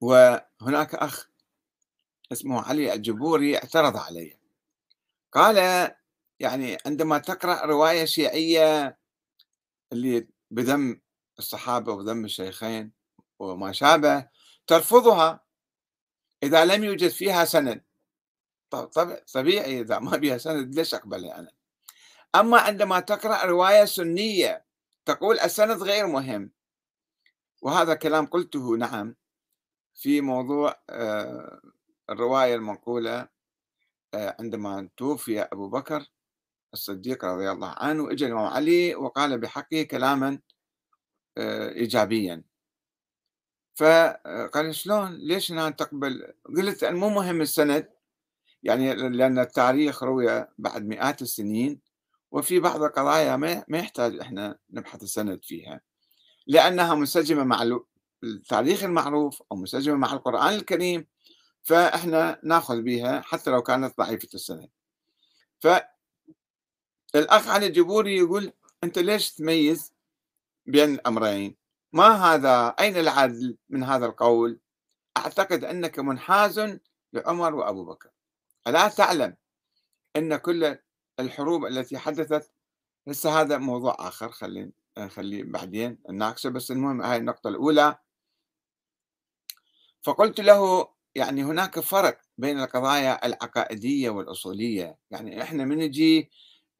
وهناك أخ اسمه علي الجبوري اعترض علي. قال يعني عندما تقرأ رواية شيعية اللي بذم الصحابة وذم الشيخين وما شابه ترفضها إذا لم يوجد فيها سند. طبيعي إذا ما بها سند ليش أقبلها أنا؟ أما عندما تقرأ رواية سنية تقول السند غير مهم. وهذا كلام قلته نعم في موضوع آه، الرواية المنقولة آه، عندما توفي أبو بكر الصديق رضي الله عنه اجى الإمام علي وقال بحقه كلاما آه، إيجابيا. فقال شلون؟ ليش أنا تقبل؟ قلت مو مهم السند يعني لأن التاريخ روي بعد مئات السنين وفي بعض القضايا ما يحتاج إحنا نبحث السند فيها لأنها منسجمة مع التاريخ المعروف أو منسجمة مع القرآن الكريم فإحنا نأخذ بها حتى لو كانت ضعيفة السند فالأخ علي الجبوري يقول أنت ليش تميز بين الأمرين؟ ما هذا؟ أين العدل من هذا القول؟ أعتقد أنك منحاز لعمر وأبو بكر. ألا تعلم أن كل الحروب التي حدثت هسه هذا موضوع آخر خلينا نخليه بعدين نناقشه بس المهم هاي النقطة الأولى. فقلت له يعني هناك فرق بين القضايا العقائدية والأصولية. يعني إحنا من نجي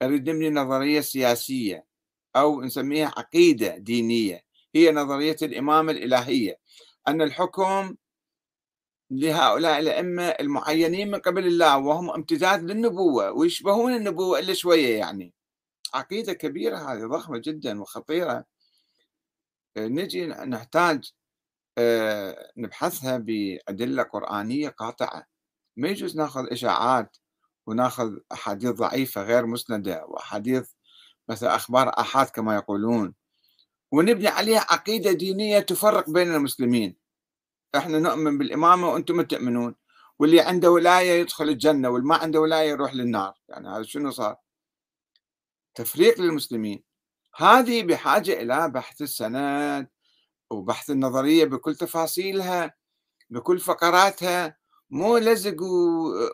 نريد نبني نظرية سياسية أو نسميها عقيدة دينية هي نظرية الإمامة الإلهية. أن الحكم لهؤلاء الأئمة المعينين من قبل الله وهم امتداد للنبوة ويشبهون النبوة إلا شوية يعني. عقيدة كبيرة هذه ضخمة جدا وخطيرة. نجي نحتاج نبحثها بأدلة قرآنية قاطعة. ما يجوز ناخذ إشاعات وناخذ أحاديث ضعيفة غير مسندة وأحاديث مثل أخبار آحاد كما يقولون ونبني عليها عقيدة دينية تفرق بين المسلمين. إحنا نؤمن بالإمامة وأنتم ما تؤمنون واللي عنده ولاية يدخل الجنة واللي ما عنده ولاية يروح للنار. يعني هذا شنو صار؟ تفريق للمسلمين. هذه بحاجة إلى بحث السند وبحث النظرية بكل تفاصيلها بكل فقراتها مو لزق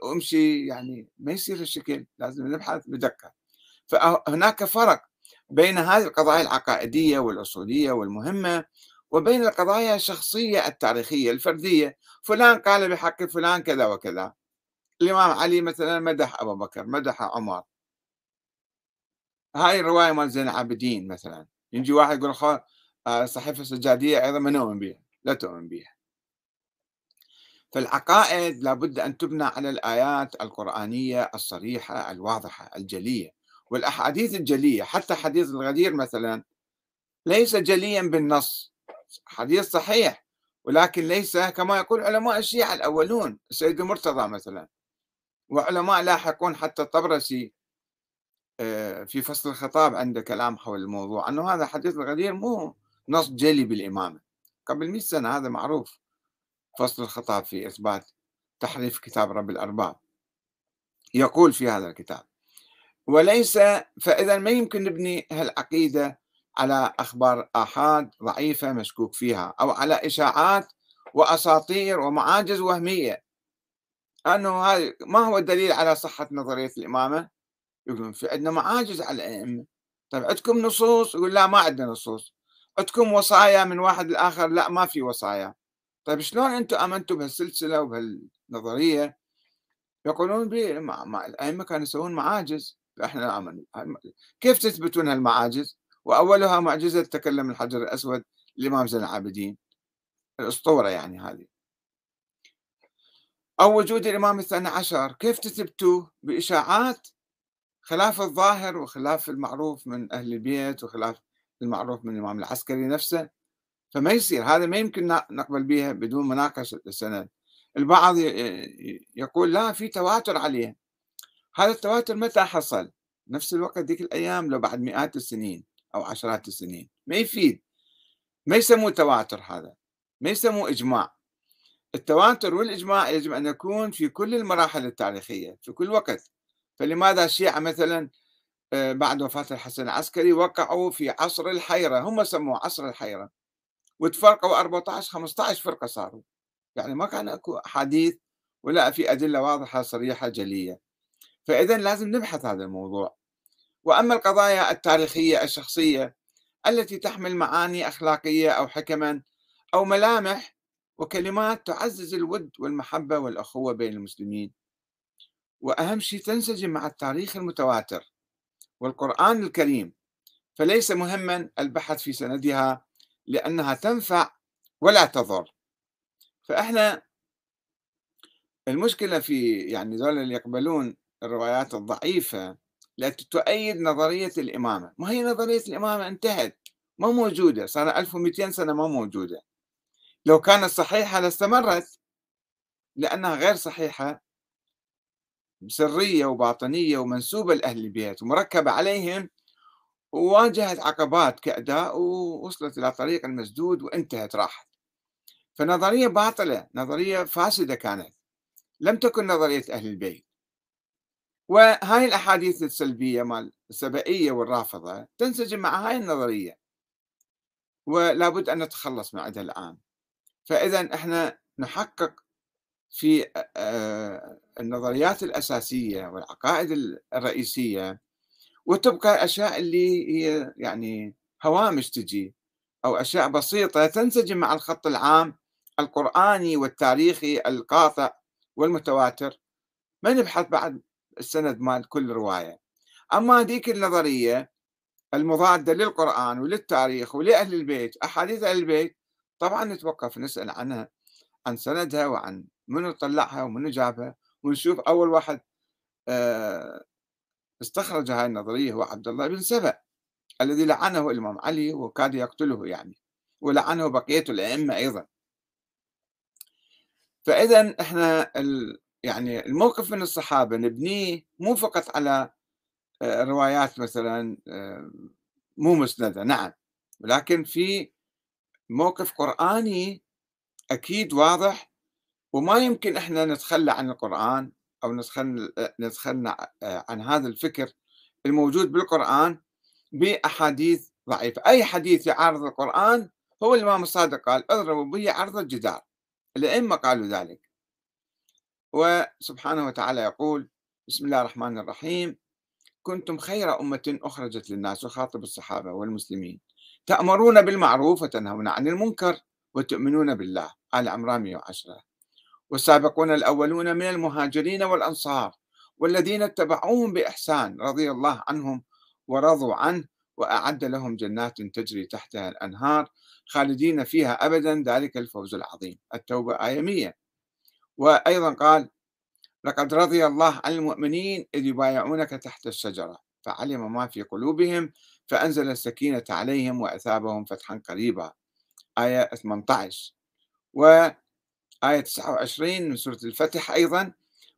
وامشي يعني ما يصير الشكل لازم نبحث بدقة. فهناك فرق بين هذه القضايا العقائدية والأصولية والمهمة وبين القضايا الشخصية التاريخية الفردية. فلان قال بحق فلان كذا وكذا. الإمام علي مثلا مدح أبو بكر مدح عمر. هاي الرواية مال زين العابدين مثلا. يجي واحد يقول آه، صحيفة السجادية أيضا ما نؤمن بها لا تؤمن بها فالعقائد لابد أن تبنى على الآيات القرآنية الصريحة الواضحة الجلية. والأحاديث الجلية حتى حديث الغدير مثلا ليس جليا بالنص. حديث صحيح ولكن ليس كما يقول علماء الشيعة الأولون السيد المرتضى مثلا. وعلماء لاحقون حتى الطبرسي آه، في فصل الخطاب عنده كلام حول الموضوع أنه هذا حديث الغدير مو نص جلي بالإمامة. قبل 100 سنة هذا معروف. فصل الخطاب في إثبات تحريف كتاب رب الأرباب. يقول في هذا الكتاب وليس فإذا ما يمكن نبني هالعقيدة على أخبار آحاد ضعيفة مشكوك فيها أو على إشاعات وأساطير ومعاجز وهمية. أنه هذا ما هو الدليل على صحة نظرية الإمامة؟ يقولون في عندنا معاجز على الأئمة. طيب عندكم نصوص؟ يقول لا ما عندنا نصوص. عندكم وصايا من واحد لآخر؟ لا ما في وصايا. طيب شلون أنتم آمنتوا بهالسلسلة وبهالنظرية؟ يقولون الأئمة كانوا يسوون معاجز. إحنا آمن. كيف تثبتون هالمعاجز؟ وأولها معجزة تكلم الحجر الأسود الإمام زين العابدين. الأسطورة يعني هذه. أو وجود الإمام الثاني عشر. كيف تثبتوا بإشاعات خلاف الظاهر وخلاف المعروف من أهل البيت وخلاف المعروف من الإمام العسكري نفسه فما يصير. هذا ما يمكن نقبل بها بدون مناقشة السند. البعض يقول لا في تواتر عليه هذا التواتر متى حصل؟ نفس الوقت ذيك الأيام لو بعد مئات السنين أو عشرات السنين. ما يفيد. ما يسموه تواتر هذا. ما يسموه إجماع. التواتر والإجماع يجب أن يكون في كل المراحل التاريخية في كل وقت. فلماذا الشيعة مثلا بعد وفاة الحسن العسكري وقعوا في عصر الحيرة. هم سموه عصر الحيرة. وتفرقوا 14 15 فرقة صاروا. يعني ما كان أكو احاديث ولا في أدلة واضحة صريحة جلية. فاذا لازم نبحث هذا الموضوع. وأما القضايا التاريخية الشخصية التي تحمل معاني أخلاقية أو حكما أو ملامح وكلمات تعزز الود والمحبة والأخوة بين المسلمين. وأهم شيء تنسجم مع التاريخ المتواتر. والقرآن الكريم. فليس مهما البحث في سندها لأنها تنفع ولا تضر. فإحنا المشكلة في يعني ذول اللي يقبلون الروايات الضعيفة التي تؤيد نظرية الإمامة، ما هي نظرية الإمامة؟ انتهت. ما موجودة. صار 1200 سنة ما موجودة. لو كانت صحيحة لاستمرت لأنها غير صحيحة سريه وباطنية ومنسوبة لأهل البيت ومركبة عليهم وواجهت عقبات كأداء ووصلت إلى طريق المسدود وانتهت راحت. فنظرية باطلة نظرية فاسدة كانت. لم تكن نظرية أهل البيت. وهاي الأحاديث السلبية مال السبائية والرافضة تنسجم مع هاي النظرية. ولا بد أن نتخلص من عندها الآن. فإذا إحنا نحقق في النظريات الأساسية والعقائد الرئيسية وتبقى الأشياء اللي هي يعني هوامش تجي أو أشياء بسيطة تنسجم مع الخط العام القرآني والتاريخي القاطع والمتواتر. ما نبحث بعد السند مال كل رواية. أما هذيك النظرية المضادة للقرآن وللتاريخ ولأهل البيت أحاديث أهل البيت طبعا نتوقف نسأل عنها عن سندها وعن منو طلعها ومنو جابها ونشوف أول واحد آه، استخرج هاي النظرية هو عبد الله بن سبأ الذي لعنه الإمام علي وكاد يقتله يعني ولعنه بقية الأئمة أيضا. فإذا إحنا ال... يعني الموقف من الصحابة نبنيه مو فقط على آه، روايات مثلا آه، مو مسندة نعم. ولكن في موقف قرآني أكيد واضح وما يمكن إحنا نتخلى عن القرآن أو نتخلى, نتخلى آه، عن هذا الفكر الموجود بالقرآن بأحاديث ضعيفة. أي حديث يعارض القرآن هو الإمام الصادق قال اضربوا به عرض الجدار. الأئمة قالوا ذلك. وسبحانه وتعالى يقول بسم الله الرحمن الرحيم. كنتم خير أمة أخرجت للناس وخاطب الصحابة والمسلمين. تأمرون بالمعروف وتنهون عن المنكر وتؤمنون بالله. آل عمران 110 والسابقون الأولون من المهاجرين والأنصار والذين اتبعوهم بإحسان رضي الله عنهم ورضوا عنه وأعد لهم جنات تجري تحتها الأنهار خالدين فيها أبدا. ذلك الفوز العظيم. التوبة آية 100 وأيضا قال لقد رضي الله عن المؤمنين إذ يبايعونك تحت الشجرة فعلم ما في قلوبهم فأنزل السكينة عليهم وأثابهم فتحا قريبا. آية 18 وآية 29 من سورة الفتح أيضا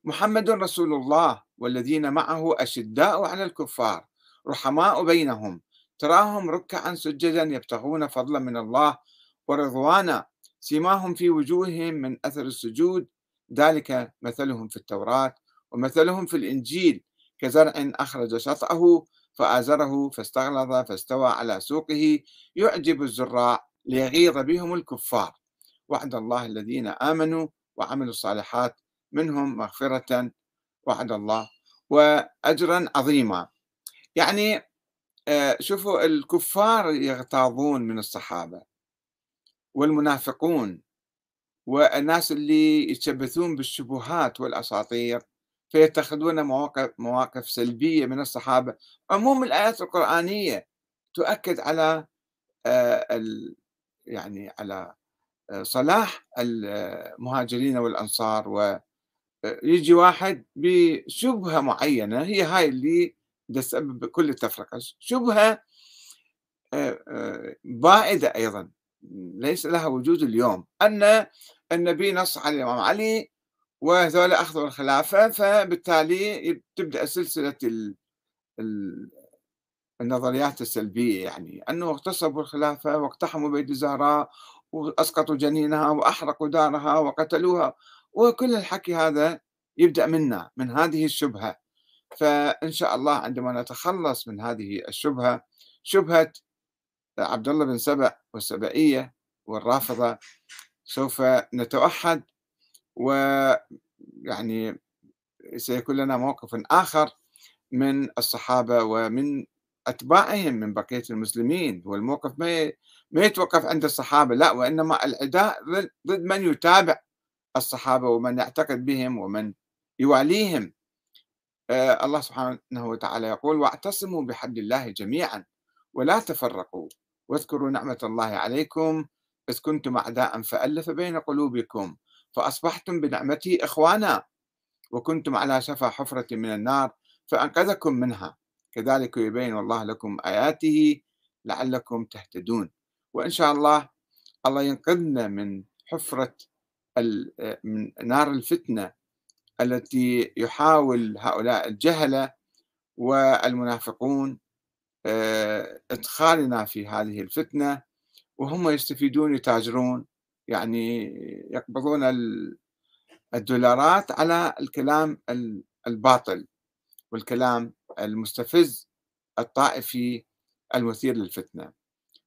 محمد رسول الله والذين معه أشداء على الكفار رحماء بينهم تراهم ركعا سجدا يبتغون فضلا من الله ورضوانا سيماهم في وجوههم من أثر السجود ذلك مثلهم في التوراة ومثلهم في الإنجيل كزرع أخرج شطأه فآزره فاستغلظ فاستوى على سوقه يعجب الزراع ليغيظ بهم الكفار. وعد الله الذين آمنوا وعملوا الصالحات منهم مغفرة وعد الله وأجرا عظيما. يعني آه، شوفوا الكفار يغتاظون من الصحابة والمنافقون والناس اللي يتشبثون بالشبهات والأساطير فيتخذون مواقف مواقف سلبية من الصحابة. عموم الآيات القرآنية تؤكد على آه، يعني على صلاح المهاجرين والأنصار ويجي واحد بشبهة معينة هي هاي اللي تسبب كل التفرقة. شبهة بائدة أيضا ليس لها وجود اليوم. أن النبي نص على الإمام علي وهذول أخذوا الخلافة فبالتالي تبدأ سلسلة النظريات السلبية يعني. أنه اغتصبوا الخلافة واقتحموا بيت الزهراء وأسقطوا جنينها وأحرقوا دارها وقتلوها وكل الحكي هذا يبدأ منا من هذه الشبهة. فإن شاء الله عندما نتخلص من هذه الشبهة شبهة عبد الله بن سبأ والسبائية والرافضة سوف نتوحد ويعني سيكون لنا موقف آخر من الصحابة ومن أتباعهم من بقية المسلمين. والموقف ما ما يتوقف عند الصحابة لا وإنما العداء ضد من يتابع الصحابة ومن يعتقد بهم ومن يواليهم. آه الله سبحانه وتعالى يقول واعتصموا بحبل الله جميعا ولا تفرقوا واذكروا نعمة الله عليكم إذ كنتم أعداء فألف بين قلوبكم فأصبحتم بنعمته إخوانا وكنتم على شفا حفرة من النار فأنقذكم منها. كذلك يبين الله لكم آياته لعلكم تهتدون. وإن شاء الله الله ينقذنا من حفرة من نار الفتنة التي يحاول هؤلاء الجهلة والمنافقون آه، إدخالنا في هذه الفتنة وهم يستفيدون يتاجرون يعني يقبضون الدولارات على الكلام الباطل والكلام المستفز الطائفي المثير للفتنة.